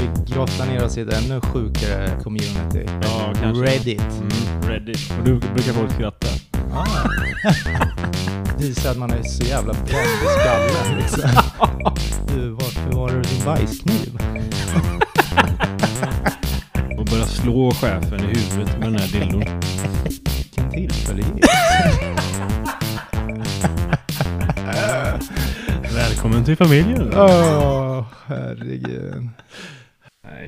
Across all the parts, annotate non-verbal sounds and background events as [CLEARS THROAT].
vi grottar ner oss i ett ännu sjukare community. Ja, kanske. Reddit. Mm, Reddit. Och då brukar folk skratta. Ah. [LAUGHS] Visar att man är så jävla bränd i skallen liksom. [LAUGHS] Du, varför var du din bajskniv? [LAUGHS] Och börja slå chefen i huvudet med den här dildon. Vilken tillfällighet. Välkommen till familjen. Åh, herregud.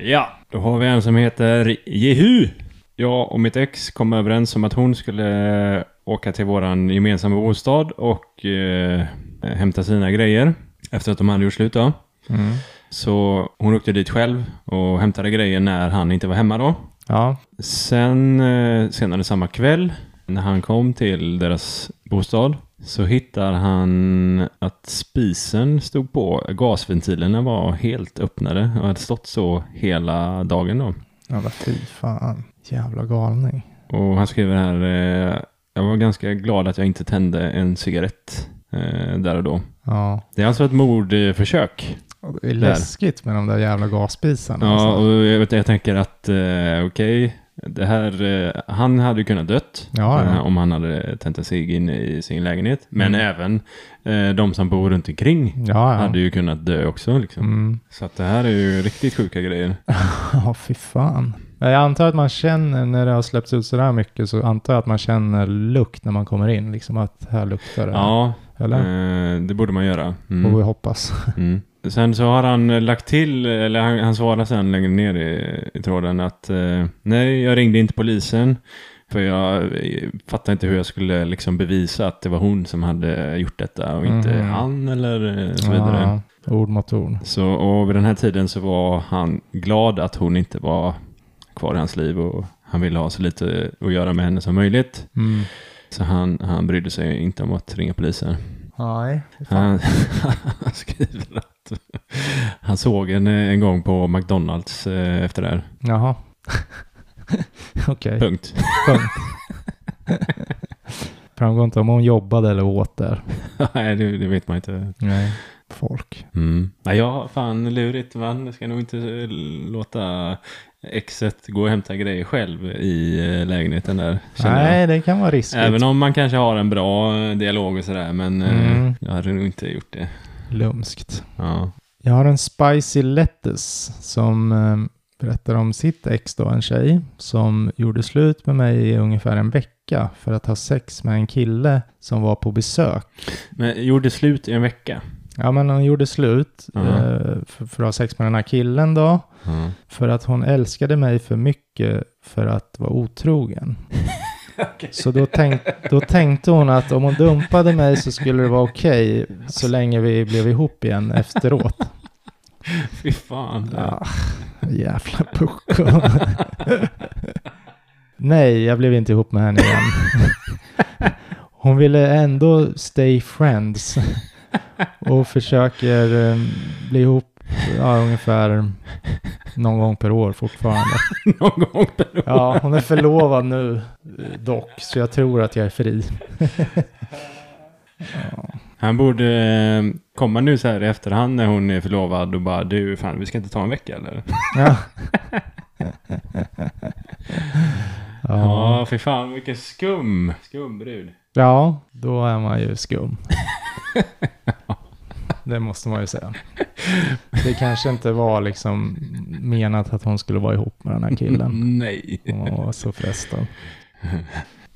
Ja, då har vi en som heter Jehu. Jag och mitt ex kom överens om att hon skulle åka till våran gemensamma bostad och eh, hämta sina grejer efter att de hade gjort slut då. Mm. Så hon åkte dit själv och hämtade grejer när han inte var hemma då. Ja, Sen eh, senare samma kväll när han kom till deras bostad så hittar han att spisen stod på. Gasventilerna var helt öppnade och hade stått så hela dagen då. jävla fy fan. Jävla galning. Och han skriver här, eh, jag var ganska glad att jag inte tände en cigarett eh, där och då. Ja, Det är alltså ett mordförsök. och det är Där. läskigt med de där jävla gasspisarna. Ja, alltså. och jag, jag tänker att eh, okej, det här, eh, han hade ju kunnat dött Ja, ja. eh, om han hade tänt en cigg in i sin lägenhet. Men Mm. även eh, de som bor runt omkring ja, ja. hade ju kunnat dö också. Liksom. Mm. Så att det här är ju riktigt sjuka grejer. [LAUGHS] Ja, fy fan. Men Jag antar att man känner, när det har släppts ut sådär mycket, så antar jag att man känner lukt när man kommer in. Liksom att här luktar det. Ja, Eller? eh, det borde man göra. Får Mm. vi hoppas. Mm. Sen så har han eh, lagt till, eller han, han svarar sen längre ner i, i tråden att eh, nej, jag ringde inte polisen. För jag eh, fattar inte hur jag skulle liksom bevisa att det var hon som hade gjort detta och inte Mhm. han eller eh, så vidare. Ja, ord mot ord. Så, och vid den här tiden så var han glad att hon inte var kvar i hans liv och han ville ha så lite att göra med henne som möjligt. Mm. Så han, han brydde sig inte om att ringa polisen. Nej. Han, han [LAUGHS] skriver [LAUGHS] han såg en en gång på McDonalds eh, efter det här. Jaha. [LAUGHS] Okej, Punkt. punkt. [LAUGHS] Framgår inte om hon jobbade eller åt där. Nej, det, det vet man inte. Nej. Folk. Mm. Nej, ja, fan lurigt. Man ska nog inte eh, låta exet gå och hämta grejer själv i eh, lägenheten där. känner jag. Nej, det kan vara riskigt. Även om man kanske har en bra eh, dialog och sådär, men Mm. jag hade nog inte gjort det. Lumskt. Ja. Jag har en spicy lettuce som eh, berättar om sitt ex då, en tjej som gjorde slut med mig i ungefär en vecka för att ha sex med en kille som var på besök. Men gjorde slut i en vecka. Ja, men hon gjorde slut Ja. eh, för, för att ha sex med den här killen då. Ja. För att hon älskade mig för mycket för att vara otrogen. [LAUGHS] Så då, tänk, då tänkte hon att om hon dumpade mig så skulle det vara okej så länge vi blev ihop igen efteråt. [LAUGHS] Fy fan. Ja, jävla pucko. Nej, jag blev inte ihop med henne igen. Hon ville ändå stay friends. Och försöker eh, bli ihop ja, ungefär någon gång per år fortfarande. [LAUGHS] Någon gång per år. Ja, hon är förlovad nu dock, så jag tror att jag är fri. Ja. [LAUGHS] Han borde eh, komma nu så här i efterhand när hon är förlovad och bara du, fan vi ska inte ta en vecka eller? [LAUGHS] Ja. Ja, Ja. för fan vilken skum, skum brud. ja, då är man ju skum. Det måste man ju säga. [LAUGHS] Det kanske inte var liksom menat att hon skulle vara ihop med den här killen. [LAUGHS] Nej. Hon var så frestad.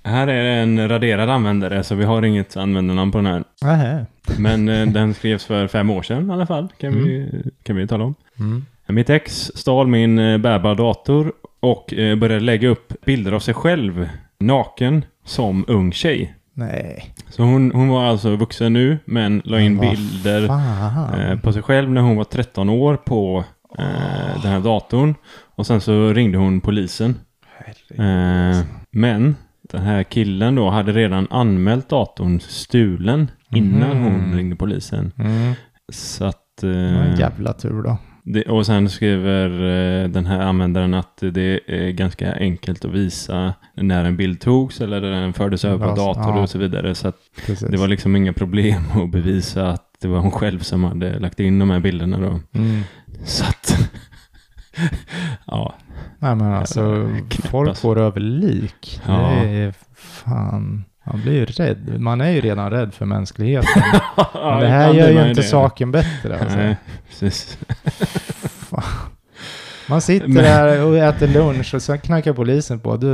Här är en raderad användare så vi har inget användarnamn på den här. Nähä. Men eh, den skrevs för fem år sedan i alla fall, kan, vi, kan vi tala om. Mm. Mitt ex stal min eh, bärbara dator och eh, började lägga upp bilder av sig själv naken som ung tjej. Nej. Så hon, hon var alltså vuxen nu men la in Vad bilder eh, på sig själv när hon var 13 år på eh, den här datorn. Och sen så ringde hon polisen. Eh, men den här killen då hade redan anmält datorn stulen innan Mhm. hon ringde polisen. Mm. Så att... Eh, jävla tur då. Det, och sen skriver eh, den här användaren att det är ganska enkelt att visa när en bild togs eller när den fördes över på dator ja. och så vidare. Så det var liksom inga problem [LAUGHS] att bevisa att det var hon själv som hade lagt in de här bilderna då. mm. Så att [LAUGHS] ja. Nej men alltså, folk alltså. går över lik. Ja. Det är fan, man blir ju rädd. Man är ju redan rädd för mänskligheten. [LAUGHS] Men det här gör ju inte saken bättre alltså. Nej, precis. Man sitter Men- där och äter lunch och sen knackar polisen på. Du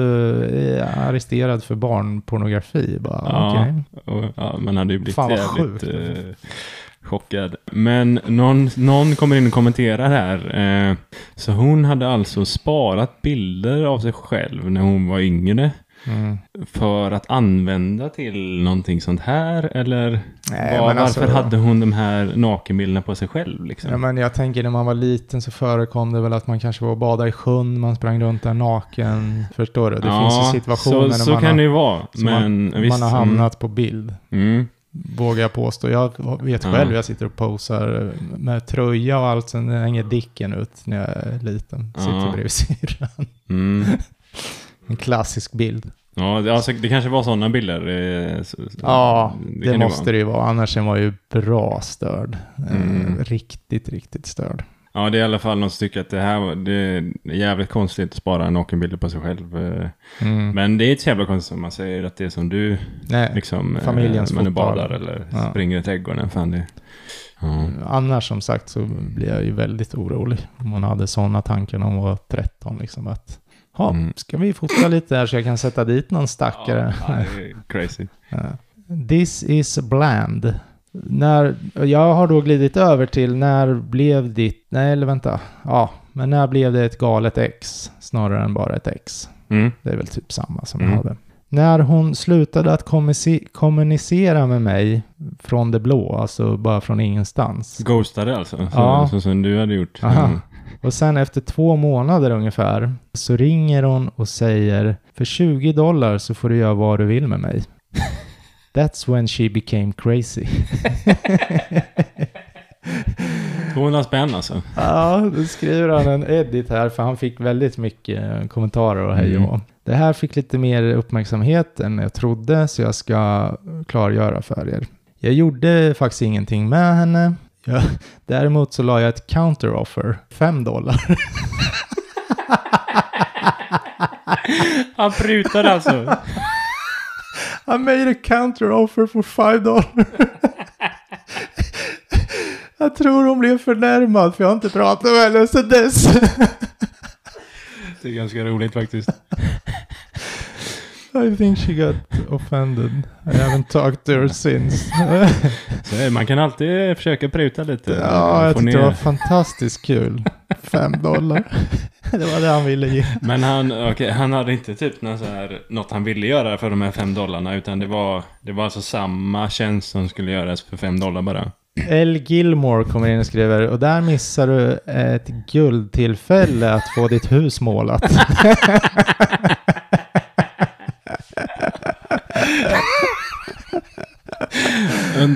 är arresterad för barnpornografi. Bara, Ja. okej. Och, ja, man hade ju blivit Fan jävligt eh, chockad. Men någon, någon kommer in och kommenterar här. Eh, så hon hade alltså sparat bilder av sig själv när hon var yngre. Mm. För att använda till någonting sånt här? Eller Nej, var, men varför alltså- hade hon de här nakenbilderna på sig själv? Liksom? Ja, men jag tänker när man var liten så förekom det väl att man kanske var och badade i sjön, man sprang runt där naken. Förstår du? Det finns ju situationer så, så man, kan har, det vara. Men man, visst, man har hamnat på bild. Mm, mm. Vågar jag påstå. Jag vet Ja. själv, jag sitter och posar med tröja och allt, sen hänger dicken ut när jag är liten. Sitter Ja. bredvid syrran. Mm. En klassisk bild. Ja, det- alltså, det kanske var sådana bilder. eh, Ja, det, kan måste det ju vara. Annars är man ju bra störd. Eh, Mm. Riktigt, riktigt störd. Ja, det är i alla fall någon som tycker att det här var- det är jävligt konstigt att spara nakenbilder på sig själv. eh. Mm. Men det är inte så jävla konstigt om man säger att det är som du, Nej, liksom, Familjens man fotboll. badar eller Ja. springer i trädgården. Fan det. Ja. Annars som sagt så blir jag ju väldigt orolig. Om man hade sådana tankar när man var 13 liksom att Ja, Mm. ska vi fota lite här så jag kan sätta dit någon stackare? Ja, crazy. This is bland. När, jag har då glidit över till när blev ditt, nej eller vänta, ja, men när blev det ett galet ex snarare än bara ett ex? Mm. Det är väl typ samma som Mm. jag hade. När hon slutade att kommunicera, kommunicera med mig från det blå, alltså bara från ingenstans. Ghostade alltså? Så, Ja. så som du hade gjort? Aha. Mm. Och sen efter två månader ungefär så ringer hon och säger för 20 dollar så får du göra vad du vill med mig. [LAUGHS] That's when she became crazy. [LAUGHS] 200 spänn alltså? ja, då skriver han en edit här för han fick väldigt mycket eh, kommentarer och hej och hå. Det här fick lite mer uppmärksamhet än jag trodde så jag ska klargöra för er. Jag gjorde faktiskt ingenting med henne. Jag, däremot så la jag ett counteroffer, 5 dollar. Han prutade alltså? I made a counter offer for five dollar. jag tror hon blev förnärmad för jag har inte pratat med henne sedan dess. Det är ganska roligt faktiskt. I think she got offended. I haven't talked to her since. [LAUGHS] Så det, man kan alltid försöka pruta lite. ja, jag tyckte det ner. var fantastiskt kul. Fem dollar. [LAUGHS] det var det han ville ge. Men han, okej, han hade inte typ någon så här, något han ville göra för de här fem dollarna. Utan det var, det var alltså samma tjänst som skulle göras för fem dollar bara. L. Gilmore kommer in och skriver och där missar du ett guldtillfälle att få ditt hus målat. [LAUGHS]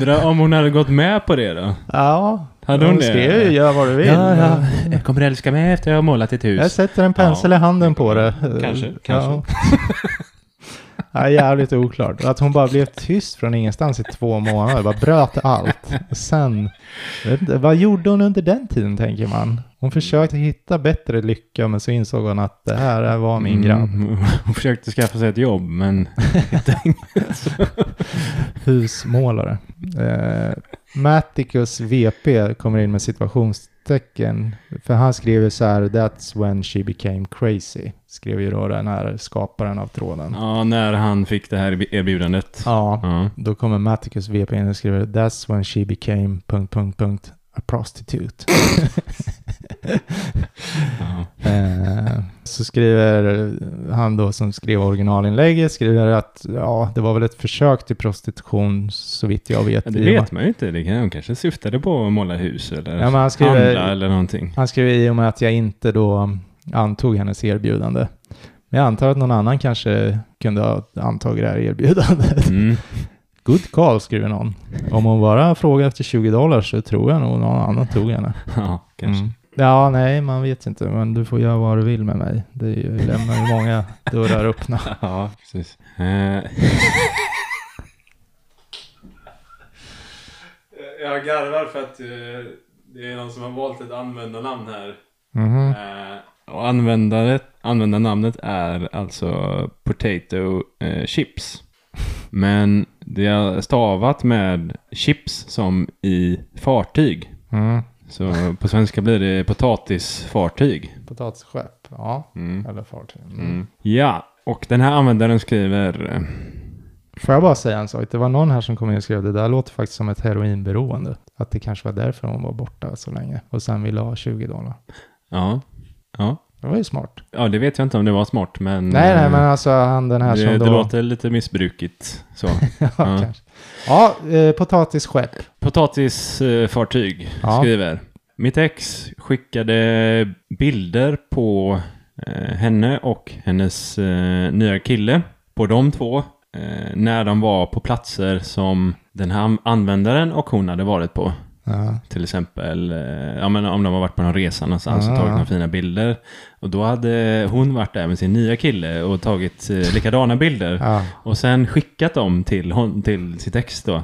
Undrar om hon hade gått med på det då? ja, Hade hon hon det? skrev ju gör vad du vill. Ja, ja. Jag kommer älska mig efter jag har målat ditt hus. Jag sätter en pensel Ja. i handen på det. Kanske, Ja. kanske. [LAUGHS] Ja, jävligt oklart. Att hon bara blev tyst från ingenstans i två månader. Bara bröt allt. Och sen, vad gjorde hon under den tiden tänker man? Hon försökte hitta bättre lycka men så insåg hon att det här var min grabb. Mm, [LAUGHS] hon försökte skaffa sig ett jobb men [LAUGHS] hittade inget. Husmålare. Eh, Matticus VP kommer in med situationstecken. För han skriver så här, that's when she became crazy. Skrev ju då den här skaparen av tråden. Ja, när han fick det här erbjudandet. Ja, Ja. då kommer Matticus VP in och skriver, that's when she became... Punkt, punkt, punkt, a prostitute. [LAUGHS] Ja. Eh, så skriver han då som skrev originalinlägget, skriver att ja, det var väl ett försök till prostitution så vitt jag vet. Ja, det vet man ju inte. Det kan, kanske syftade på att måla hus eller Ja, han skriver- handla eller någonting. Han skrev i och med att jag inte då antog hennes erbjudande. Men jag antar att någon annan kanske kunde ha antagit det här erbjudandet. Mm. Good call, skriver någon. Om hon bara frågar efter 20 dollar så tror jag nog någon annan tog henne. Ja, kanske. Mm. Ja, nej, man vet inte. Men du får göra vad du vill med mig. Det är ju, lämnar ju många dörrar öppna. [LAUGHS] Ja, precis. Eh. Jag garvar för att eh, det är någon som har valt ett användarnamn här. Mhm. Eh, Och användaret, användarnamnet är alltså Potato eh, Chips. Men det är stavat med chips som i fartyg. Mm. Så på svenska blir det potatisfartyg. Potatisskepp. Ja. Mm. Eller fartyg. Mm. Mm. Ja, och den här användaren skriver... eh, Får jag bara säga en sak? Det var någon här som kom in och skrev det där låter faktiskt som ett heroinberoende. Att det kanske var därför hon var borta så länge. Och sen ville ha 20 dollar. Ja, ja. Det var ju smart. Ja, det vet jag inte om det var smart, men... nej, nej, eh, men alltså han den här det, som då... det låter lite missbrukigt. Så. [LAUGHS] ja, Ja. kanske. Ja, eh, potatisskepp. Potatisfartyg Ja. skriver. Mitt ex skickade bilder på eh, henne och hennes eh, nya kille. På de två. Eh, när de var på platser som den här användaren och hon hade varit på. Ja. Till exempel eh, ja, men om de har varit på någon resa någonstans och Ah. tagit några fina bilder. Och då hade hon varit där med sin nya kille och tagit eh, likadana bilder. ja. Och sen skickat dem till, hon, till sitt ex då.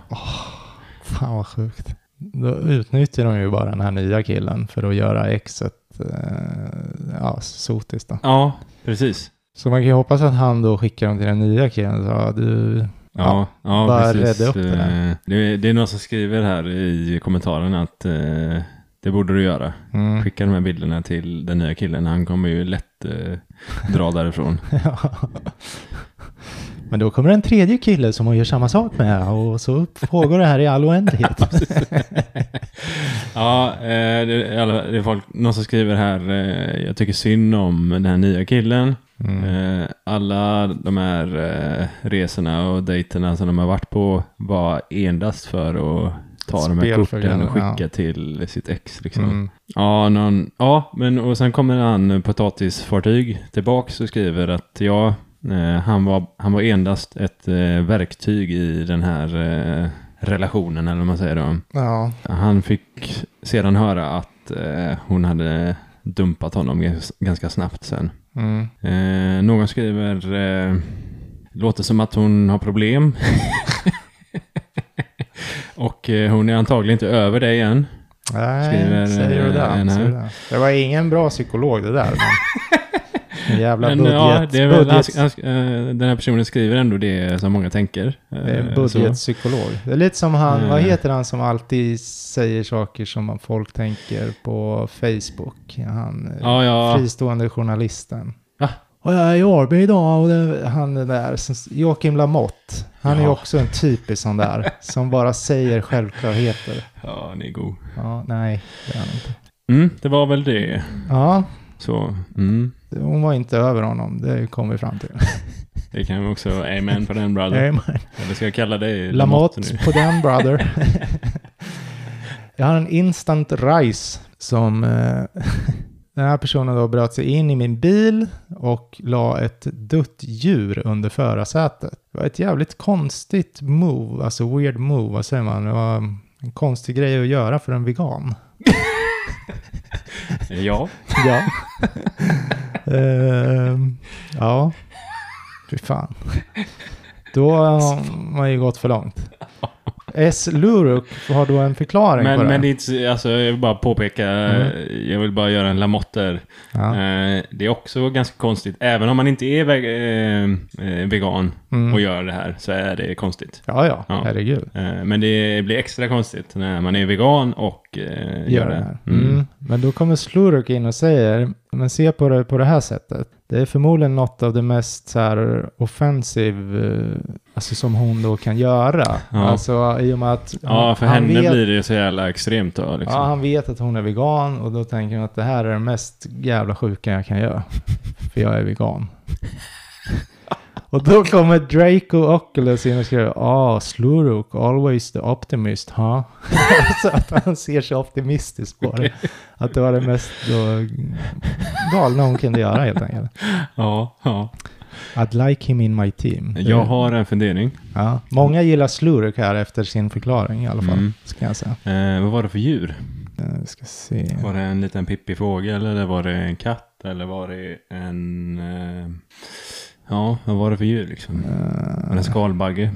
Fan vad sjukt. Då utnyttjar de ju bara den här nya killen för att göra exet eh, ja, sotiskt då. Ja, precis. Så man kan ju hoppas att han då skickar dem till den nya killen. Så, du, Ja, ja, bara precis. rädda upp det där. Eh, Det, det är någon som skriver här i kommentaren att eh, det borde du göra. mm. Skicka de här bilderna till den nya killen. Han kommer ju lätt eh, dra därifrån. [LAUGHS] [LAUGHS] Ja. Men då kommer en tredje kille som hon gör samma sak med och så pågår det här i all oändlighet. [LAUGHS] Ja, eh, det, är det är folk, någon som skriver här, eh, jag tycker synd om den här nya killen. Mm. Eh, alla de här resorna och dejterna som de har varit på var endast för att ta de här korten och skicka till sitt ex. Liksom. Mm. Ja, någon, ja, men och sen kommer han potatisfartyg tillbaks och skriver att ja, han, var, han var endast ett eh, verktyg i den här eh, relationen eller vad man säger då. Ja, Han fick sedan höra att eh, hon hade dumpat honom gans- ganska snabbt sen. mm. Eh, någon skriver eh, låter som att hon har problem. [LAUGHS] och eh, hon är antagligen inte över det igen. Nej, Skriver, eh. Säger du det? Det var ingen bra psykolog det där. Men... [LAUGHS] En jävla Men budget, ja, det är väl, budget, han, han, eh, den här personen skriver ändå det som många tänker. det är en Eh, budgetpsykolog. Det är lite som han, Eh. vad heter han som alltid säger saker som folk tänker på Facebook? Han eh, Ja, ja. fristående journalisten. Och jag är i Årby idag och det, han är där, Joakim Lamotte. Han är Ja. också en typisk sån där [LAUGHS] som bara säger självklarheter. Ja, ni är god. Ja, nej, det är han inte. Mm, det var väl det. Ja, Så, mm, hon var inte över honom, det kom vi fram till. [LAUGHS] det kan vi också, amen på den brother. Amen. Eller ska jag kalla dig Lamotte nu? på den brother. [LAUGHS] jag har en instant rice som eh, [LAUGHS] den här personen då bröt sig in i min bil och la ett dött djur under förarsätet. Det var ett jävligt konstigt move, alltså weird move, vad säger man? Det var en konstig grej att göra för en vegan. [LAUGHS] Ja. Ja. Ehm, ja. Fy fan. Då har man ju gått för långt. [LAUGHS] S. Luruk har då en förklaring på Men, det. men det är inte, så- alltså jag vill bara påpeka, Mm. jag vill bara göra en Lamotte där. ja. Eh, det är också ganska konstigt, även om man inte är veg eh, eh, vegan Mm. och gör det här, så är det konstigt. ja, ja, Ja. herregud. Eh, men det blir extra konstigt när man är vegan och eh, Gör det här. Mm. Men då kommer Sluruk in och säger, men se på det på det här sättet. Det är förmodligen något av det mest så här offensiv, eh, alltså som hon då kan göra. Ja. Alltså i och med att Ja, för han henne vet, blir det så jävla extremt då. Liksom. Ja, han vet att hon är vegan och då tänker han att det här är det mest jävla sjuka jag kan göra. [LAUGHS] För jag är vegan. [LAUGHS] och då kommer Draco Oculus in och skriver Ah, Sluruk, always the optimist, huh? [LAUGHS] så att han ser så optimistiskt på det. Att det var det mest då, galna hon kunde göra helt enkelt. ja, ja. I'd like him in my team. Jag har en fundering. Ja, många gillar Sluruk här efter sin förklaring i alla fall. Mm. Ska jag säga. Eh, vad var det för djur? Eh, Vi ska se. Var det en liten pippig fågel eller var det en katt eller var det en... Eh, ja, vad var det för djur liksom? Var det en skalbagge?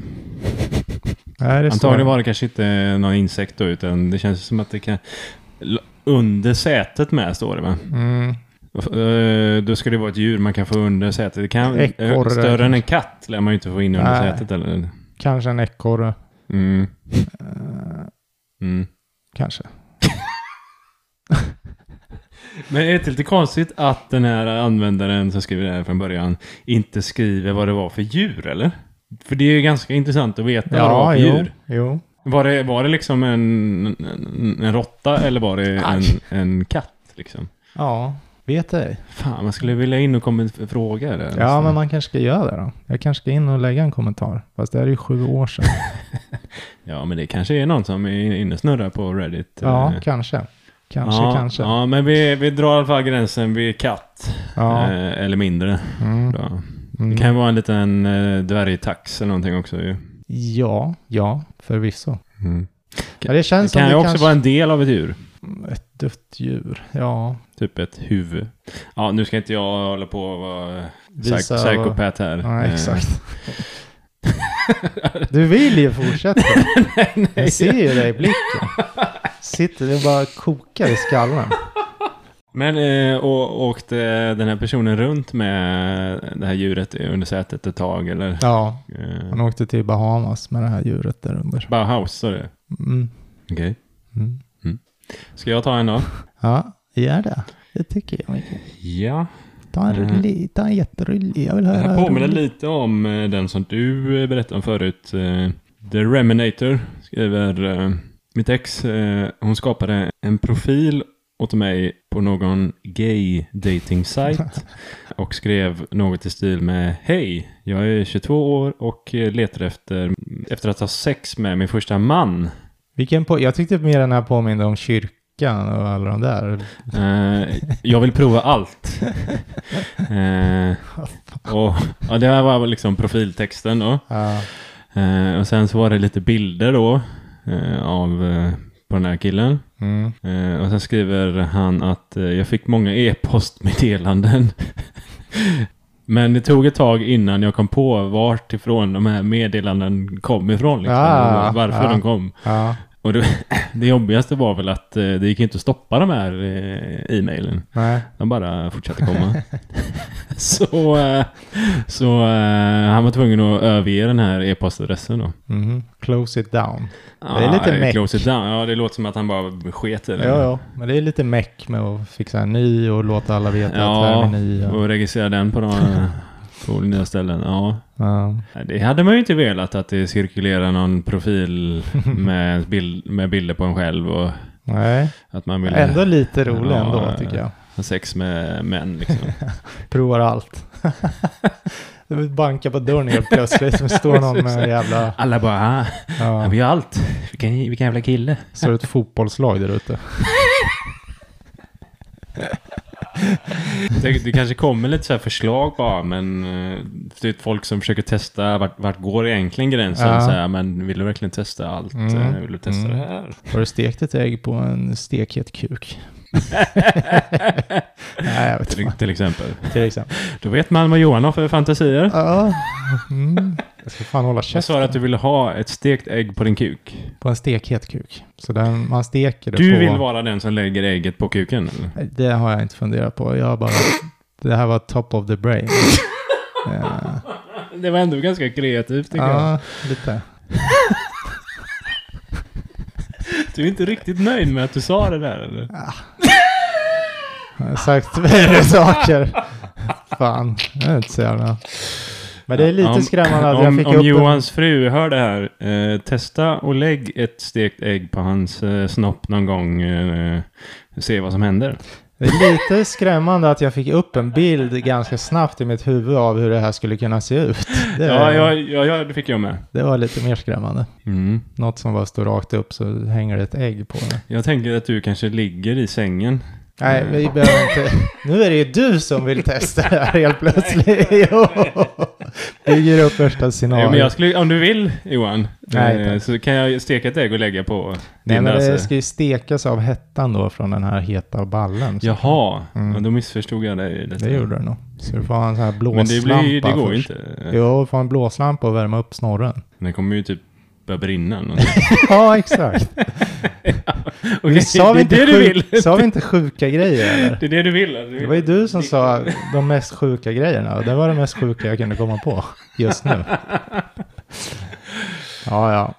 Nej, Antagligen var det kanske inte någon insekt då, utan det känns som att det kan... Under sätet med står det va? Mm. Eh, Då ska det vara ett djur man kan få under sätet. Det kan, Ekorre större än en katt lär man ju inte få in under Nej. sätet. Eller? Kanske en ekorre. Mm. Eh, Mm. kanske. [LAUGHS] Men är det inte lite konstigt att den här användaren som skriver det här från början inte skriver vad det var för djur, eller? För det är ju ganska intressant att veta vad det var Ja, för jo, djur. jo. Var det, var det liksom en, en, en råtta eller var det en, en katt? Liksom? Ja, vet ej. Fan, man skulle vilja in och komma med fråga där. Ja, men man kanske ska göra det då. Jag kanske ska in och lägga en kommentar. Fast det är ju sju år sedan. [LAUGHS] Ja, men det kanske är någon som är inne och snurrar på Reddit. Ja, Eh, kanske. Kanske, ja, kanske. Ja, men vi, vi drar i alla fall gränsen vid katt. Ja. Eh, eller mindre. Mm. Mm. Det kan ju vara en liten eh, dvärgtax eller någonting också ju. Ja, ja, förvisso. Mm. Ja, det känns Det kan ju också kanske... vara en del av ett djur. Ett dött djur. Ja. Typ ett huvud. Ja, nu ska inte jag hålla på och vara Visa psyk- psykopat här. Ja, Eh, exakt. [LAUGHS] Du vill ju fortsätta. [LAUGHS] Jag ser ju det i blicken. Sitter och bara kokar i skallen. Men eh, och, åkte den här personen runt med det här djuret under sätet ett tag eller? Ja, Eh, han åkte till Bahamas med det här djuret där under. Bauhaus, sa du? Mm. Okej. Mm. Ska jag ta en då? Ja, gör det. Det tycker jag mycket. Ja. Ta en Mm. rullig, ta en jätterullig. Jag vill Det höra. här påminner rullig. lite om eh, den som du eh, berättade om förut. eh, The Reminator skriver mitt ex, hon skapade en profil åt mig på någon gay dating site [LAUGHS] och skrev något i stil med Hej, jag är 22 år och letar efter, efter att ha sex med min första man. Vilken på, jag tyckte mer den här påminner om kyrkan och alla de där. Eh, jag vill prova allt. [LAUGHS] Eh, och ja, det här var liksom profiltexten då. Ja, Eh, och sen så var det lite bilder då av på den här killen. mm. Eh, och sen skriver han att eh, jag fick många e-postmeddelanden. [LAUGHS] Men det tog ett tag innan jag kom på vart ifrån de här meddelanden kom ifrån. Liksom, Ah, och varför ja. de kom. ja, Och det, [CLEARS THROAT] det jobbigaste var väl att eh, det gick inte att stoppa de här eh, e-mailen. nej. De bara fortsatte komma. [LAUGHS] så eh, så han var tvungen att överge den här e-postadressen då. Mhm. Close it down. Det är lite Ja, meck. Close it down. Ja, det låter som att han bara sket i det. Ja, ja, men det är lite meck med att fixa en ny och låta alla veta att Ja, här är ny. Och, och registrera den på, de, på nya ställen. Ja, ja. det hade man ju inte velat att det cirkulerar någon profil [LAUGHS] med, bild, med bilder på en själv och Nej, att man vill ändå lite rolig Ja, ändå tycker jag. sex med män. Liksom. [LAUGHS] Provar allt. [LAUGHS] Du vill banka på dörren helt plötsligt. Det står någon med jävla... Alla bara, Ja, vi har allt. Vilken, vilken jävla kille. så är det ett fotbollslag där ute. Det, det kanske kommer lite så här förslag bara, men eh, det är folk som försöker testa vart, vart går egentligen gränsen. Ja. Så här, men vill du verkligen testa allt? Mm. Eh, Vill du testa Mm. det här? Har du stekt ett ägg på en stekhet kuk? [LAUGHS] Nej, jag vet till, till exempel. Till exempel. Då vet man vad Johan har för fantasier. Ja. Mm. Jag ska fan hålla Jag sa käften. att du ville ha ett stekt ägg på din kuk. På en stekhet kuk. Så den, man steker det Du på... vill vara den som lägger ägget på kuken? Eller? Det har jag inte funderat på. Jag bara... Det här var top of the brain. [LAUGHS] Ja, Det var ändå ganska kreativt tycker jag. ja lite. Du är inte riktigt nöjd med att du sa det där eller? Jag har sagt värre [LAUGHS] saker. Fan, jag är inte så jävla... Men det är lite Om- skrämmande att om, jag fick om upp Johans fru hör det här, eh, testa och lägg ett stekt ägg på hans eh, snopp någon gång. Eh, se vad som händer. en... Det är lite skrämmande att jag fick upp en bild ganska snabbt i mitt huvud av hur det här skulle kunna se ut. Det, Ja, ja, ja, ja, det fick jag med. det var lite mer skrämmande. Mm. Något som bara står rakt upp så hänger det ett ägg på det. Jag tänker att du kanske ligger i sängen. Nej, vi behöver inte... Nu är det ju du som vill testa det här helt plötsligt. [LAUGHS] Jo. Bygger upp värsta Ja, men scenariot. jag skulle, om du vill Johan, Nej, eh, så kan jag steka ett ägg och lägga på Nej, men det ska ju stekas av hettan då från den här heta ballen. Jaha, Mm. ja, då missförstod jag dig. detta. Det gjorde det nog. Så du får ha en sån här Men blåslampa det, blir, det går ju inte. Jo, du får ha en blåslampa och värma upp snorren. Den kommer ju typ börja brinna. [LAUGHS] ja, exakt. [LAUGHS] Okej, sa, vi det inte är det du sjuk- sa vi inte sjuka grejer eller? Det är det du vill. eller? Det var ju du som sa de mest sjuka grejerna och det var det mest sjuka jag kunde komma på just nu. [LAUGHS] Ja, ja.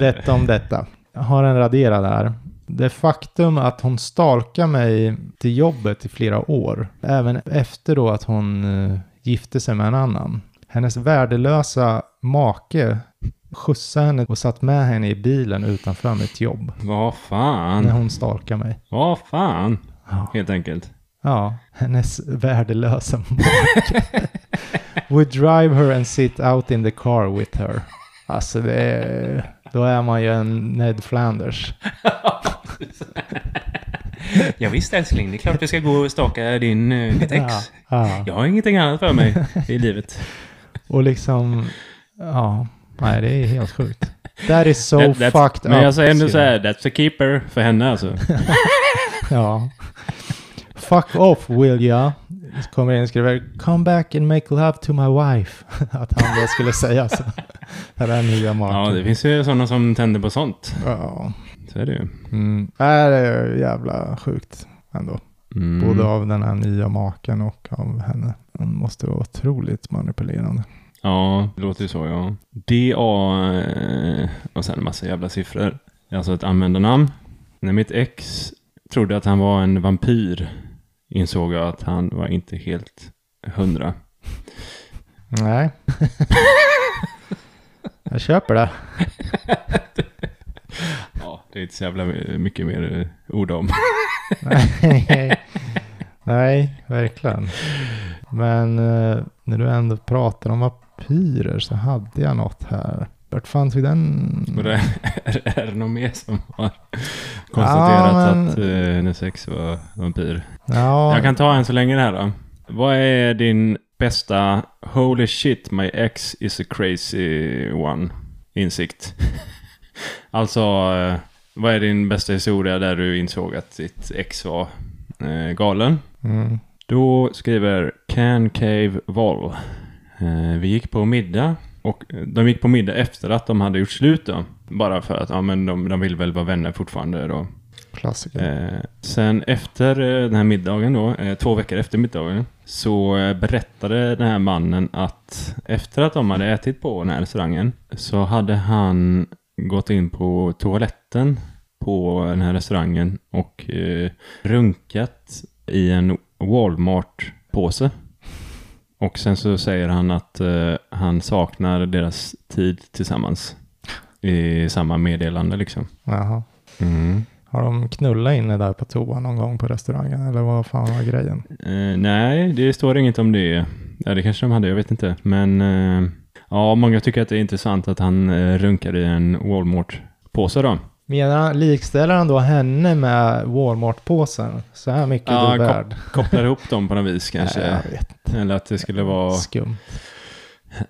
Detta om detta. Jag har en raderad här. Det faktum att hon stalkar mig till jobbet i flera år, även efter då att hon eh, gifte sig med en annan. Hennes värdelösa make skjutsade henne och satt med henne i bilen utanför mitt jobb Vad när fan. hon stalkar mig. Vad fan. Ja. Helt enkelt. Ja, hennes värdelösa make. [LAUGHS] Would drive her and sit out in the car with her. Alltså det är, då är man ju en Ned Flanders. [LAUGHS] [LAUGHS] Ja, visst älskling, det är klart vi ska gå och staka din, eh, ditt ex. Ja, ja. Jag har ingenting annat för mig i [LAUGHS] livet. Och liksom, ja, nej det är helt sjukt. That is so That- fucked Men up. jag säger ändå så skriver här, that's a keeper för henne alltså. [LAUGHS] Ja. Fuck off will ya. Kommer in och skriver Come back and make love to my wife. [LAUGHS] Att han då skulle säga så. Där nya maken. Ja, det finns ju sådana som tänder på sånt. Ja. Så är det ju. Mm. Nej, det är jävla sjukt ändå. Mm. Både av den här nya maken och av henne. Hon måste vara otroligt manipulerande. Ja, det låter ju så ja. DA eh, och sen en massa jävla siffror. Alltså ett användarnamn. När mitt ex trodde att han var en vampyr insåg jag att han var inte helt hundra. Nej. [LAUGHS] Jag köper det. [LAUGHS] Ja, det är inte så jävla mycket mer ord om. [LAUGHS] Nej. Nej, verkligen. Men eh, när du ändå pratar om vampyrer så hade jag något här. Vart fanns vi den? Det, är, är det någon mer som har konstaterat Ja, men- att eh, hennes ex var vampyr? Ja, Jag kan ta en så länge det här då. Vad är din bästa Holy shit my ex is a crazy one insikt? [LAUGHS] alltså, eh, vad är din bästa historia där du insåg att ditt ex var eh, galen? mm. Då skriver Can Cave Vol. Eh, vi gick på middag och eh, de gick på middag efter att de hade gjort slut då. Bara för att ja, men de, de vill väl vara vänner fortfarande då. klassiker. Eh, sen efter eh, den här middagen då, eh, två veckor efter middagen, så eh, berättade den här mannen att efter att de hade ätit på den här restaurangen så hade han gått in på toaletten på den här restaurangen och eh, runkat i en Walmart-påse. Och sen så säger han att eh, han saknar deras tid tillsammans i samma meddelande liksom. Jaha. Mm. Har de knullat inne där på toa någon gång på restaurangen? Eller vad fan var grejen? Eh, nej, det står inget om det. Ja, det kanske de hade, jag vet inte. Men eh, ja, många tycker att det är intressant att han eh, runkar i en Walmart-påse då. Menar likställer han då henne med Walmart-påsen? Så här mycket Ja, är du värd? Kopplar ihop dem på något vis [LAUGHS] kanske. Nej. Eller att det skulle vara... Skumt.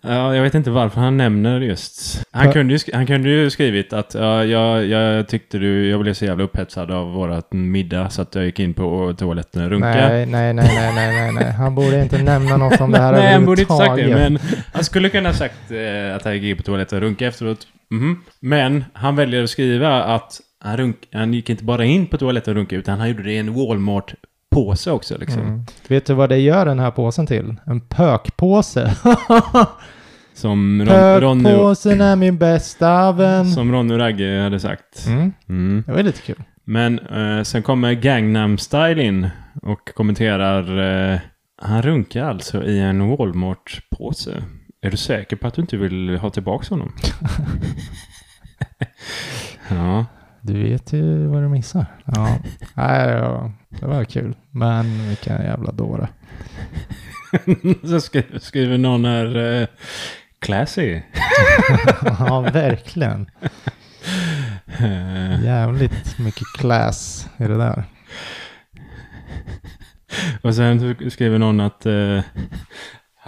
Ja, jag vet inte varför han nämner just... Han kunde ju, han kunde ju skrivit att ja, jag, jag tyckte du... Jag blev så jävla upphetsad av vårat middag så att jag gick in på toaletten och runkade. Nej, nej, nej, nej, nej, nej, nej. Han borde inte nämna något om det här [LAUGHS] Nej, han borde inte sagt det. Men han skulle kunna ha sagt eh, att han gick in på toaletten och runkade efteråt. Mhm. Men han väljer att skriva att han, runk, han gick inte bara in på toaletten och runkade utan han gjorde det i en Walmart-påse också. Liksom. Mm. Vet du vad det gör den här påsen till? En pökpåse. [LAUGHS] Som Ron, Ronny, Pökpåsen är min bästa vän. som Ronny och Ragge hade sagt. Mm. Mm. Det var lite kul. Men eh, sen kommer Gangnam Style in och kommenterar eh, Han runkar alltså i en Walmart-påse. Är du säker på att du inte vill ha tillbaka honom? [LAUGHS] ja. Du vet ju vad du missar. Ja, [LAUGHS] Nej, var, det var kul. Men vilken jävla dåre. [LAUGHS] Så skriver, skriver någon här eh, Classy. [LAUGHS] ja, verkligen. Jävligt mycket class i det där. och sen skriver någon att eh,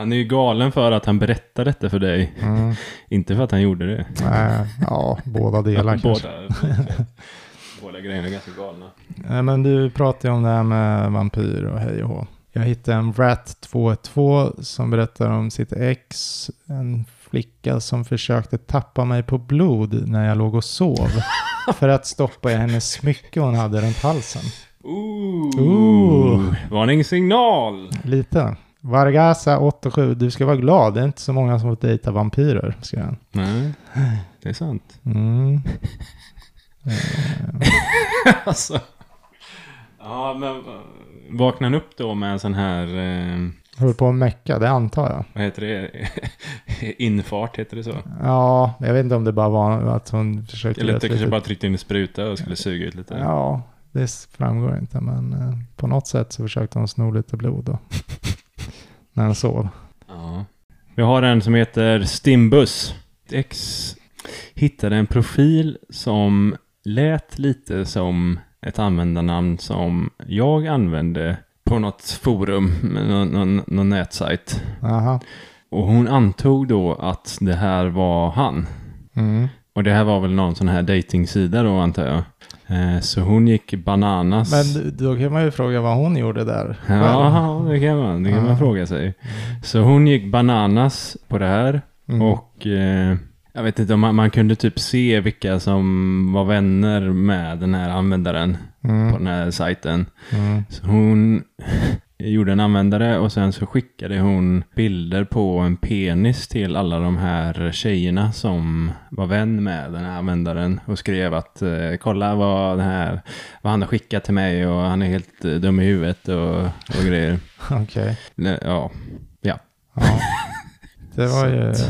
han är ju galen för att han berättar detta för dig. Mm. [LAUGHS] Inte för att han gjorde det. Nej, ja, båda delar kanske. båda, [LAUGHS] båda grejerna är ganska galna. Nej, men du pratade ju om det här med vampyr och hej och hå. Jag hittade en Rat212 som berättar om sitt ex. En flicka som försökte tappa mig på blod när jag låg och sov. [LAUGHS] för att stoppa i hennes smycke hon hade runt halsen. Ooh. Ooh. Varningssignal! Lite. Vargasa 87, du ska vara glad. Det är inte så många som får dejta vampyrer, skrev han. Nej, det är sant. Mm. [LAUGHS] alltså. Ja, men vaknar han upp då med en sån här, eh, Höll på att mecka, det antar jag. vad heter det? [LAUGHS] Infart, heter det så? Ja, jag vet inte om det bara var att hon försökte... Eller ett kanske bara tryckte in en spruta och skulle suga ut lite. Ja, det framgår inte, men eh, på något sätt så försökte hon sno lite blod då. [LAUGHS] När han sov. Ja. Vi har en som heter Stimbus. X hittade en profil som lät lite som ett användarnamn som jag använde på något forum, någon, någon, någon nätsajt. Aha. Och hon antog då att det här var han. Mm. Och det här var väl någon sån här datingsida då antar jag. Eh, Så hon gick bananas. Men då kan man ju fråga vad hon gjorde där. Ja, det kan man, det kan man fråga sig. Så hon gick bananas på det här. Mm. Och eh, jag vet inte om man, man kunde typ se vilka som var vänner med den här användaren på Mm. den här sajten. Mm. Så hon gjorde en användare och sen så skickade hon bilder på en penis till alla de här tjejerna som var vän med den här användaren och skrev att eh, kolla vad, den här, vad han har skickat till mig och han är helt eh, dum i huvudet och, och grejer. [LAUGHS] Okej. Nej, Ja. Ja. Det var ju... [LAUGHS]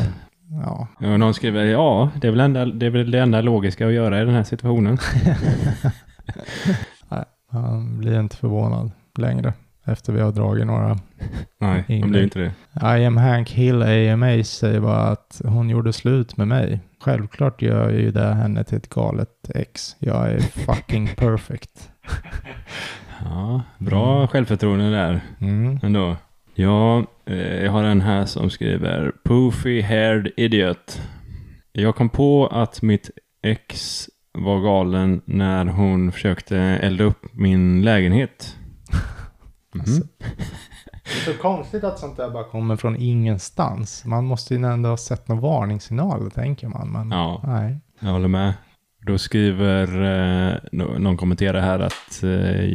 Ja. Och någon skriver ja, det är, väl enda, det är väl det enda logiska att göra i den här situationen. [LAUGHS] Nej, han blir inte förvånad längre. Efter vi har dragit några. Nej, de blir inte det. I am Hank Hill AMA säger bara att hon gjorde slut med mig. Självklart gör jag ju det henne till ett galet ex. Jag är [LAUGHS] fucking perfect. Ja, bra självförtroende där. Mm. ändå. Ja, eh, jag har en här som skriver Poofy haired idiot. Jag kom på att mitt ex var galen när hon försökte elda upp min lägenhet. Alltså. Det är så konstigt att sånt där bara kommer från ingenstans. Man måste ju ändå ha sett någon varningssignal, tänker man. Men Ja, nej. jag håller med. Då skriver eh, nå- någon kommenterar här att eh,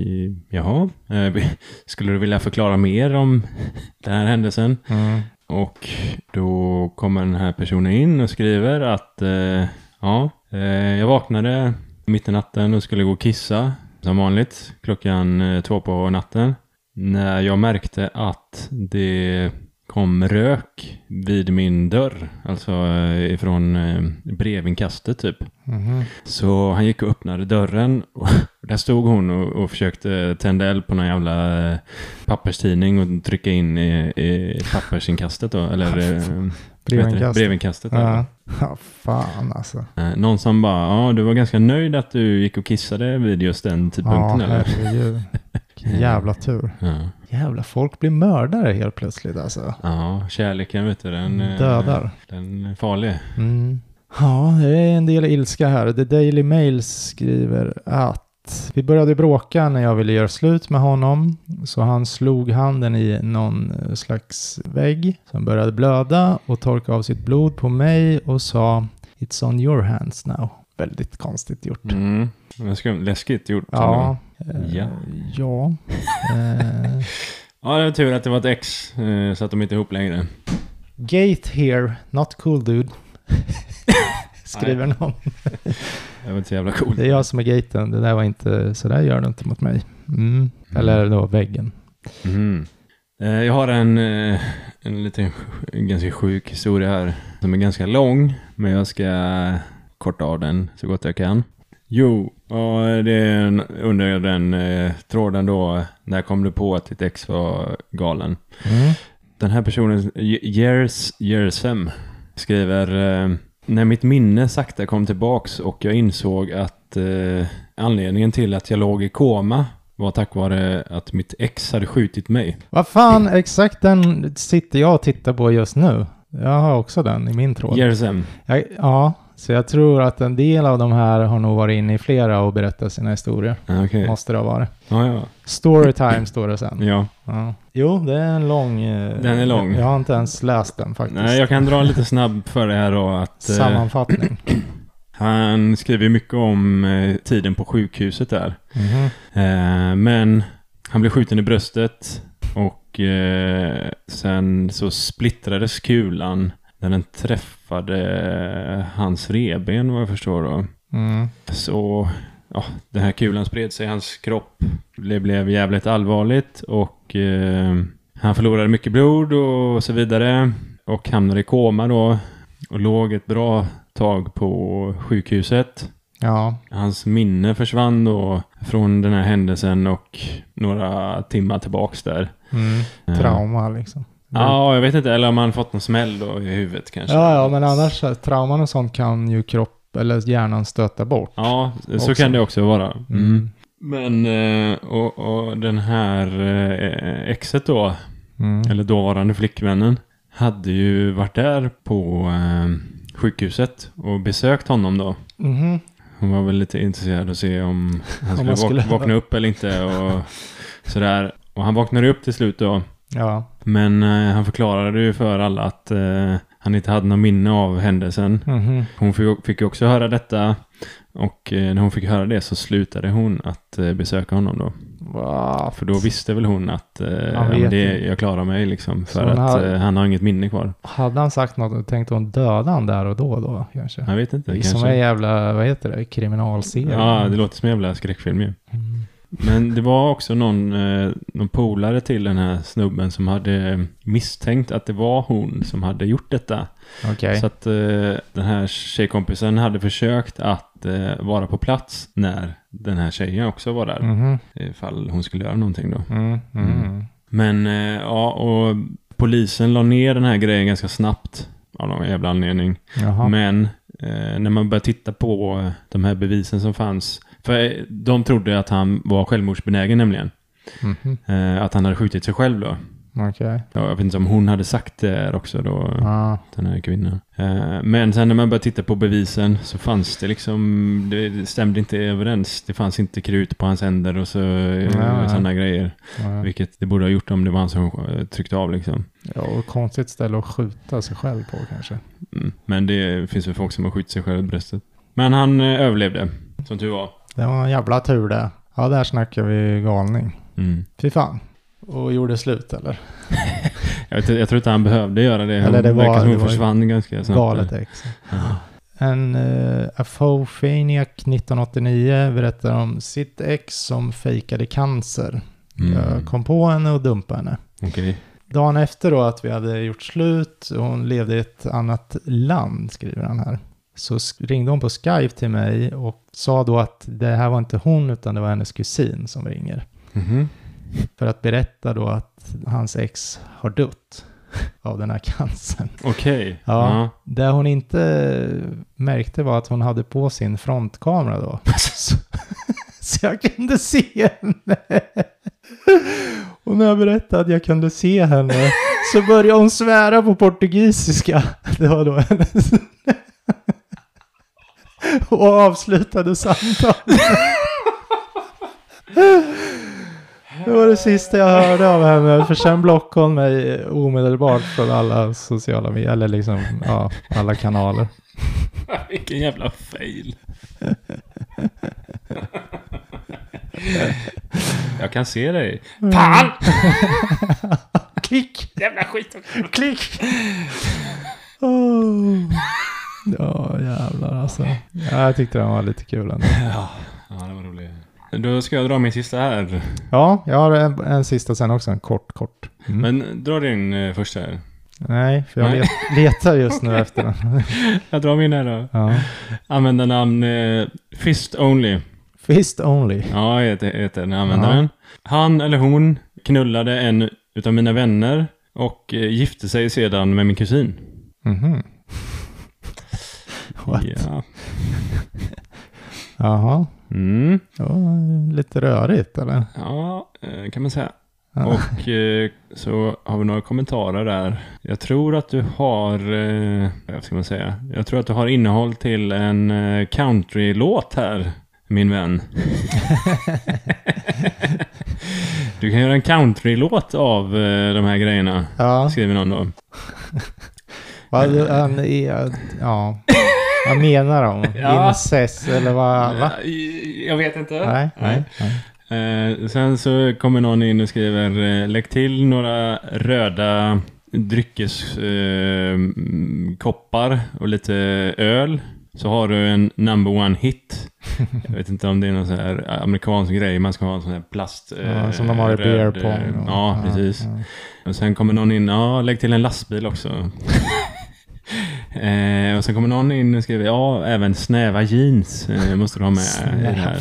jaha, eh, skulle du vilja förklara mer om den här händelsen? Mm. Och då kommer den här personen in och skriver att eh, ja, eh, jag vaknade mitt i natten och skulle gå och kissa som vanligt klockan eh, två på natten. När jag märkte att det kom rök vid min dörr, alltså eh, ifrån eh, brevinkastet typ. Mhm. Så han gick och öppnade dörren och [LAUGHS] där stod hon och, och försökte tända eld på någon jävla eh, papperstidning och trycka in i, i pappersinkastet då, eller [LAUGHS] Brevinkast. brevinkastet. där. Ja. [LAUGHS] ja, fan alltså. Eh, Någon som bara, ja du var ganska nöjd att du gick och kissade vid just den Ja, tidpunkten eller? herregud. [LAUGHS] Vilken jävla tur. Ja. Jävla folk blir mördare helt plötsligt alltså. ja, kärleken vet du, den, eh, Dödar. den är farlig. Mm. Ja, det är en del ilska här. The Daily Mail skriver att vi började bråka när jag ville göra slut med honom. Så han slog handen i någon eh, slags vägg som började blöda och torkade av sitt blod på mig och sa It's on your hands now. Väldigt konstigt gjort. Mm. Läskigt gjort. Ja. eh, Ja. Ja. [LAUGHS] Eh, Ja, det var tur att det var ett ex, eh, så att de inte är ihop längre. Gate here, not cool dude. [LAUGHS] Skriver någon. [LAUGHS] Det var inte så jävla coolt. Det är jag som är gaten. Det där var inte, så där gör du inte mot mig. Mm. Eller då väggen. Mhm. Eh, Jag har en, eh, en liten en ganska sjuk historia här som är ganska lång, men jag ska korta av den så gott jag kan. Jo, och det är under den eh, tråden då, när kom du på att ditt ex var galen? Mm. Den här personen, Years Yersem, skriver eh, När mitt minne sakta kom tillbaks och jag insåg att eh, anledningen till att jag låg i koma var tack vare att mitt ex hade skjutit mig. Vad fan, exakt den sitter jag och tittar på just nu. Jag har också den i min tråd. Jag, ja, så jag tror att en del av de här har nog varit inne i flera och berättat sina historier. Okej. Måste det ha varit. Ja, ja. Storytime står det sen. ja. Ja. Jo, det är en lång... eh, Den är lång. Jag har inte ens läst den faktiskt. Nej, jag kan dra lite snabb för det här då att... eh, Sammanfattning. [CLEARS THROAT] Han skriver mycket om eh, tiden på sjukhuset där. Mhm. Eh, men han blev skjuten i bröstet och eh, sen så splittrades kulan när den träffade hans reben vad jag förstår då. Mm. Så ja, den här kulan spred sig i hans kropp. Det blev jävligt allvarligt och eh, han förlorade mycket blod och så vidare. Och hamnade i koma då. Och låg ett bra tag på sjukhuset. Ja. Hans minne försvann då från den här händelsen och några timmar tillbaks där. Mm. Eh, Trauma liksom. Ja, jag vet inte. Eller om han fått någon smäll då i huvudet kanske. Ja, ja, men annars, trauman och sånt kan ju kropp eller hjärnan stöta bort. Ja, så Också. kan det också vara. Mm. Mm. Men, eh, och, och den här eh, exet då, Mm. eller dåvarande flickvännen, hade ju varit där på eh, sjukhuset och besökt honom då. Mhm. Hon var väl lite intresserad att se om han skulle, han skulle- vak- vakna upp eller inte och sådär. Och han vaknade upp till slut då. Ja. Men eh, han förklarade ju för alla att eh, han inte hade någon minne av händelsen. Mhm. Hon fick, fick ju också höra detta. Och eh, när hon fick höra det så slutade hon att eh, besöka honom då. Va? För då visste väl hon att eh, ja, det, jag klarar mig liksom. För att har- eh, han har inget minne kvar. Hade han sagt något, tänkte hon döda han där och då då kanske? Jag vet inte. Som kanske. en jävla, vad heter det, kriminalserie. Ja, det låter som en jävla skräckfilm ju. Mm. Men det var också någon, eh, någon polare till den här snubben som hade misstänkt att det var hon som hade gjort detta. Okej. Så att eh, den här tjejkompisen hade försökt att eh, vara på plats när den här tjejen också var där. Mhm. Ifall hon skulle göra någonting då. Mm. Mm. Mm. Men eh, ja, och polisen la ner den här grejen ganska snabbt. Av någon jävla anledning. Jaha. Men eh, när man började titta på eh, de här bevisen som fanns. För de trodde att han var självmordsbenägen nämligen. Mhm. Eh, att han hade skjutit sig själv då. Okej. Ja, jag vet inte om hon hade sagt det här också då. Ja. Den här kvinnan. Eh, men sen när man började titta på bevisen så fanns det liksom, det, stämde inte överens. Det fanns inte krut på hans händer och så nej. sådana grejer. Ja. Vilket det borde ha gjort om det var han som eh, tryckte av liksom. ja, och konstigt ställe att skjuta sig själv på kanske. Mm. Men det finns väl folk som har skjutit sig själv i bröstet. Men han överlevde, som tur var. Det var en jävla tur det. Ja, där snackar vi galning. Mm. Fy fan. Och gjorde slut eller? [LAUGHS] Jag, vet, jag tror inte han behövde göra det. Eller det var- som det var försvann ganska snabbt. Galet ex. Ja. En uh, Afofaniac 1989 berättar om sitt ex som fejkade cancer. Mm. Jag kom på henne och dumpade henne. Okej. Dagen efter då att vi hade gjort slut och hon levde i ett annat land, skriver han här. Så ringde hon på Skype till mig och sa då att det här var inte hon utan det var hennes kusin som ringer. Mhm. För att berätta då att hans ex har dött [LAUGHS] av den här cancern. Okej. Ja. Det hon inte märkte var att hon hade på sin frontkamera då. Så, [LAUGHS] så jag kunde se henne. Och när jag berättade att jag kunde se henne så började hon svära på portugisiska. [LAUGHS] Det var då hennes... Och avslutade samtalet. Det var det sista jag hörde av henne. För sen blockade hon mig omedelbart från alla sociala medier. Eller liksom, ja, alla kanaler. [LAUGHS] Vilken jävla fail. jag kan se dig. Fan! [LAUGHS] Klick! Jävla skit. Klick! Oh. Ja, jävlar alltså. Ja, jag tyckte den var lite kul ändå. [LAUGHS] Ja, ja det var roligt. Då ska jag dra min sista här. Ja, jag har en, en sista sen också. En kort, kort. Mm. Men dra din eh, första här. Nej, för jag Nej. let, letar just nu [LAUGHS] efter den. [LAUGHS] Jag drar min här då. Ja. Användarnamn eh, Fist Only. Fist only. Ja, heter, heter den användaren. Han eller hon knullade en utav mina vänner och eh, gifte sig sedan med min kusin. Mhm. What? Ja. Jaha. Mm. Ja, lite rörigt eller? Ja, eh, kan man säga. Ja. Och eh, så har vi några kommentarer där. Jag tror att du har, eh, vad ska man säga? Jag tror att du har innehåll till en eh, countrylåt här, min vän. [LAUGHS] du kan göra en countrylåt av de här grejerna, Ja, skriver någon då. ja. Vad menar de? [LAUGHS] Ja. Incest eller vad? Va? Jag vet inte. Nej, nej, nej. Eh, sen så kommer någon in och skriver eh, lägg till några röda dryckeskoppar eh, och lite öl. Så har du en number one hit. Jag vet inte om det är någon sån här amerikansk grej. Man ska ha en sån här plast... Ja, eh, som de har i beer eh, pong. och- Ja, precis. ja. Och sen kommer någon in, ja, lägg till en lastbil också. [LAUGHS] eh, och sen kommer någon in och skriver, ja, även snäva jeans eh, måste du ha med i det här.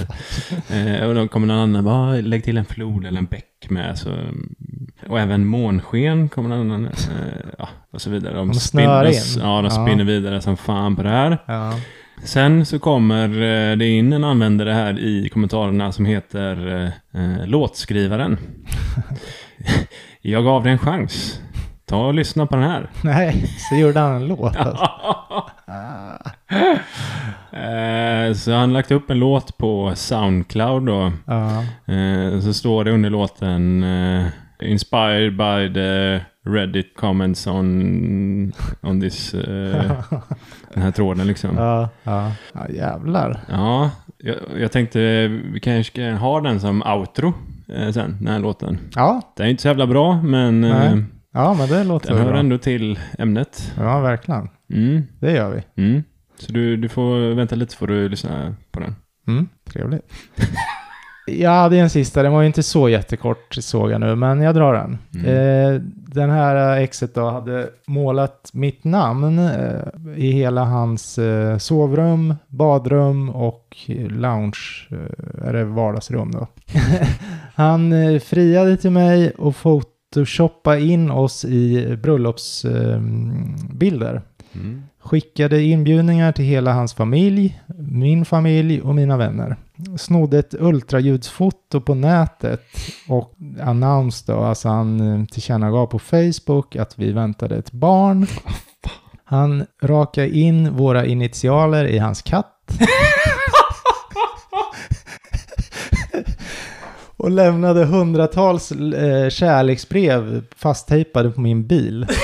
Eh, och då kommer någon annan, bara, lägg till en flod eller en bäck med. Så, och även månsken kommer någon annan, eh, ja, och så vidare. De snör spinner- in. Ja, de Ja. spinner vidare som fan på det här. Ja. Sen så kommer eh, det in en användare här i kommentarerna som heter eh, Låtskrivaren. [LAUGHS] Jag gav dig en chans. Ta och lyssna på den här. [LAUGHS] Nej, så gjorde han en [LAUGHS] låt alltså. Eh, så han lagt upp en låt på Soundcloud då. Eh, så står det under låten eh, Inspired by the Reddit comments on, on this, eh, [LAUGHS] den här tråden liksom. Ja, ja. ja, jävlar. Ja, jag, jag tänkte vi kanske ska ha den som outro eh, sen, den här låten. Ja, Den är inte så jävla bra, men ja men det låter den hör bra. ändå till ämnet. Ja, verkligen. Mm, Det gör vi. mm. Så du, du får vänta lite får du lyssna på den. Mm, trevligt. [LAUGHS] Ja, det är en sista. Den var ju inte så jättekort såg jag nu, men jag drar den. Mm. Eh, den här exet då hade målat mitt namn eh, i hela hans eh, sovrum, badrum och lounge, eh, det vardagsrum då. [LAUGHS] Han eh, friade till mig och photoshoppade in oss i bröllopsbilder. Bilder. Mm. Skickade inbjudningar till hela hans familj, min familj och mina vänner. Snodde ett ultraljudsfoto på nätet och annons då, alltså han eh, tillkännagav på Facebook att vi väntade ett barn. Han rakade in våra initialer i hans katt. [LAUGHS] och lämnade hundratals eh, kärleksbrev fasttejpade på min bil. [LAUGHS]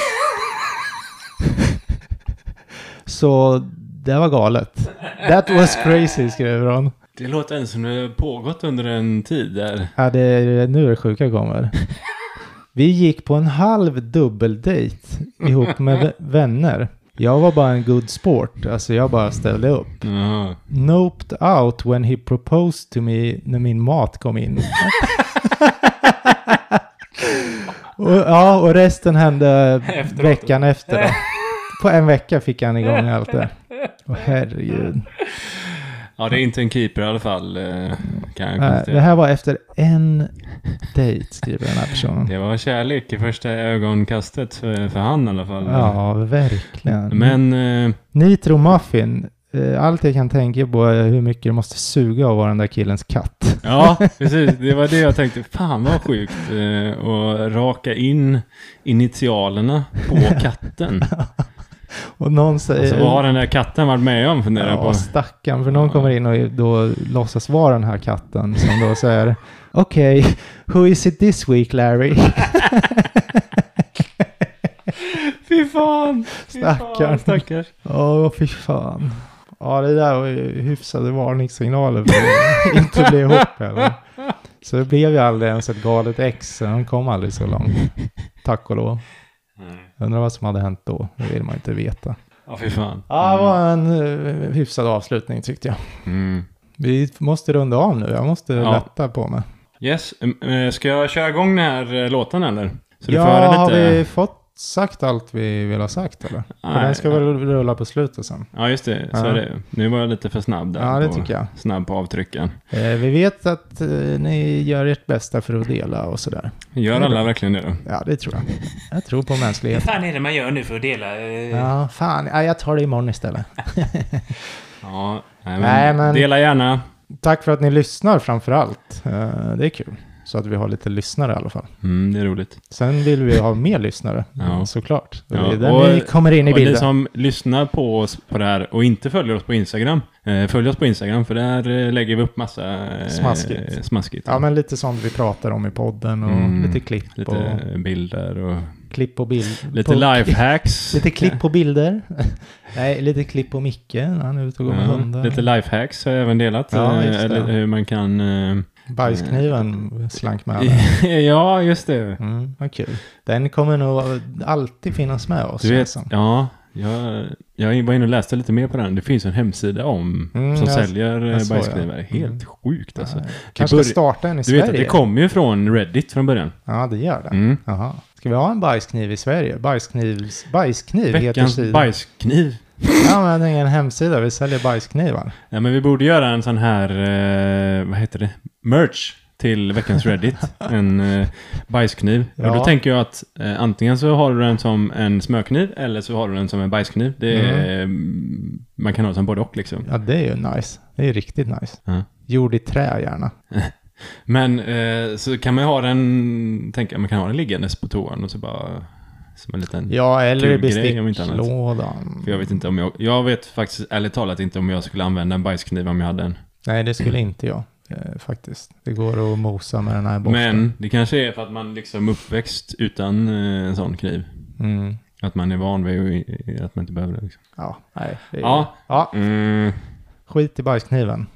Så det var galet. That was crazy, skriver hon. Det låter ändå som det har pågått under en tid där. Ja, det är nu det sjuka kommer. [LAUGHS] Vi gick på en halv dubbeldejt ihop med vä- vänner. Jag var bara en good sport, alltså jag bara ställde upp. Jaha. Noped out when he proposed to me när min mat kom in. [LAUGHS] och, ja, och resten hände Efteråt. veckan efter. Då. [LAUGHS] På en vecka fick han igång allt det. Åh herregud. Ja, det är inte en keeper i alla fall, eh, kan jag det här var efter en dejt, skriver den här personen. Det var kärlek i första ögonkastet för, för han i alla fall. Ja, verkligen. Men eh, Nitro Muffin. eh, Allt jag kan tänka på är hur mycket det måste suga av att vara den där killens katt. ja, precis. Det var det jag tänkte. Fan vad sjukt. Och raka in initialerna på katten. [LAUGHS] Och någon säger... Alltså, vad har den där katten varit med om funderar Ja, på. stackarn. För någon kommer in och då låtsas vara den här katten som då säger Okej, who is it this week Larry? [LAUGHS] Fy fan! Stackarn. Stackars. Åh, fy fan. Ja, det där var ju hyfsade varningssignaler för att inte bli ihop heller. Så det blev ju aldrig ens ett galet ex. så De kom aldrig så långt. Tack och lov. Undrar vad som hade hänt då. Det vill man inte veta. Ja, fy fan. Ja, det var en uh, hyfsad avslutning tyckte jag. Mm. Vi måste runda av nu. Jag måste Ja. lätta på mig. Yes, eh, ska jag köra igång den här eh, låten eller? Så du ja, får höra har lite... vi fått sagt allt vi vill ha sagt eller? För Nej, den ska ja. väl rulla på slutet sen. Ja, just det. Så Ja. är det. Nu var jag lite för snabb där. Ja, det på, tycker jag. Snabb på avtrycken. Eh, vi vet att eh, ni gör ert bästa för att dela och sådär. Gör alla verkligen det då? Ja, det tror jag. Jag tror på mänsklighet. [LAUGHS] fan är det man gör nu för att dela? eh? Ja, fan. Ja, jag tar det imorgon istället. [LAUGHS] Ja, nej, men, Nej, men- dela gärna. Tack för att ni lyssnar framför allt. Eh, det är kul. Så att vi har lite lyssnare i alla fall. Mm, det är roligt. Sen vill vi ha mer lyssnare, [LAUGHS] Ja. såklart. Det Ja, är där och- ni kommer in i Och ni bilden. som lyssnar på oss på det här och inte följer oss på Instagram, eh, följ oss på Instagram för där eh, lägger vi upp massa eh, Smaskigt. smaskigt. Ja, men lite sånt vi pratar om i podden och Mm, lite klipp. Lite Och, bilder och klipp på bild. Lite lifehacks. [LAUGHS] Lite klipp på bilder. [LAUGHS] Nej, lite klipp på Micke när han är ute och går med Ja, hundar. lite lifehacks har jag även delat. Ja, just det. Eller hur man kan... eh, Bajskniven slank med [LAUGHS] ja, just det. Mm, vad kul. Den kommer nog alltid finnas med oss. Du vet, känns som. ja, jag, jag var inne och läste lite mer på den. Det finns en hemsida om Mm, som jag- säljer eh, jag såg, bajsknivar. ja. Helt Mm. sjukt alltså. Ja, Kanske ska starta en i Du Sverige. vet att det kommer ju från Reddit från början. Ja, det gör det. Mm. Ska vi ha en bajskniv i Sverige? Bajsknivs... Bajskniv heter Veckans bajskniv. Ja, men det är en hemsida. Vi säljer bajsknivar. Ja, men vi borde göra en sån här, eh, vad heter det, merch till veckans Reddit. [LAUGHS] en eh, bajskniv. Och Ja. då tänker jag att eh, antingen så har du den som en smörkniv eller så har du den som en bajskniv. Det är, mm. Man kan ha det som både och liksom. Ja, det är ju nice. Det är riktigt nice. Ja. Gjord i trä gärna. [LAUGHS] Men eh, så kan man ju ha den, tänker jag, man kan ha den liggandes på toan och så bara som en liten... Ja, eller i besticklådan. För jag vet inte om jag, jag vet faktiskt ärligt talat inte om jag skulle använda en bajskniv om jag hade en. Nej, det skulle inte jag. Eh, faktiskt. Det går att mosa med den här borsten. Men det kanske är för att man liksom uppväxt utan eh, en sån kniv. Mm. Att man är van vid att man inte behöver det. Liksom. Ja, nej. Det är... Ja. ja. Mm. Skit i bajskniven.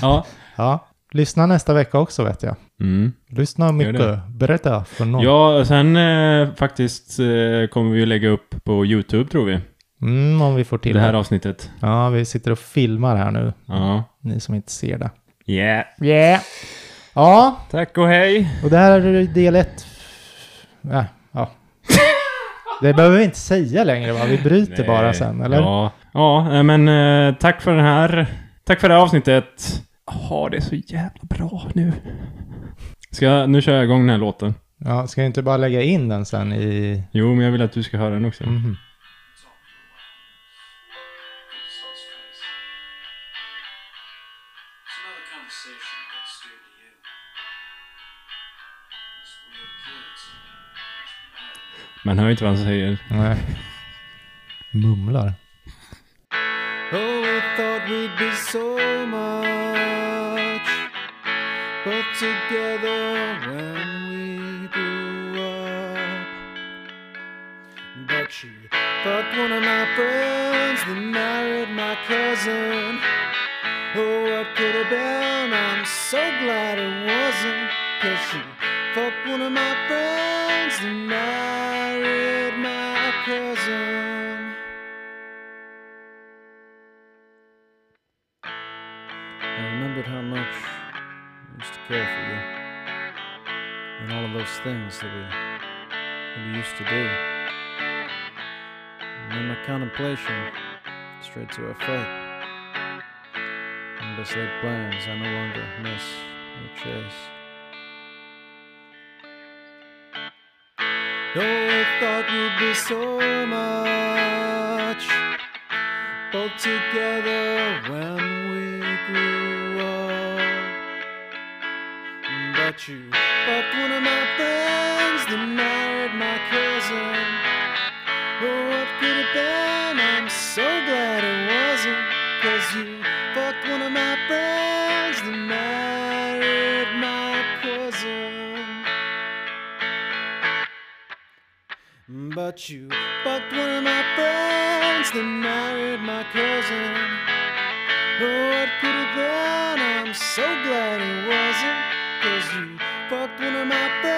Ja. Ja. Lyssna nästa vecka också vet jag. Mm. Lyssna mycket. Berätta för någon. Ja, sen eh, faktiskt eh, kommer vi lägga upp på YouTube tror vi. Mm, om vi får till det här avsnittet. Ja, vi sitter och filmar här nu. Ja. Ni som inte ser det. Yeah. Yeah. Ja, Tack och hej. och det här är del ett. Ja. ja. Det behöver vi inte säga längre va? Vi bryter Nej. bara sen, eller? Ja, ja men eh, tack för den här. Tack för det här avsnittet. Ha det så jävla bra nu. Ska jag, nu kör jag igång den här låten. Ja, ska jag inte bara lägga in den sen i... Jo, men jag vill att du ska höra den också. Weird kids. Man hör inte vad han säger. Nej. Mumlar. Oh, we thought we'd be so much But together when we grew up But she fucked one of my friends that married my cousin Oh, what could have been? I'm so glad it wasn't Cause she fucked one of my friends that married my cousin I remembered how much used to care for you. And all of those things that we, that we used to do. And in my contemplation, straight to our fate. And best laid plans, I no longer miss your chase. Oh, we thought we'd be so much both together when we grew But you fucked one of my friends that married my cousin. Oh, what could have been? I'm so glad it wasn't. Cause you fucked one of my friends that married my cousin. But you fucked one of my friends that married my cousin. Oh, what could have been? I'm so glad it wasn't as you. Fucked when I'm out there.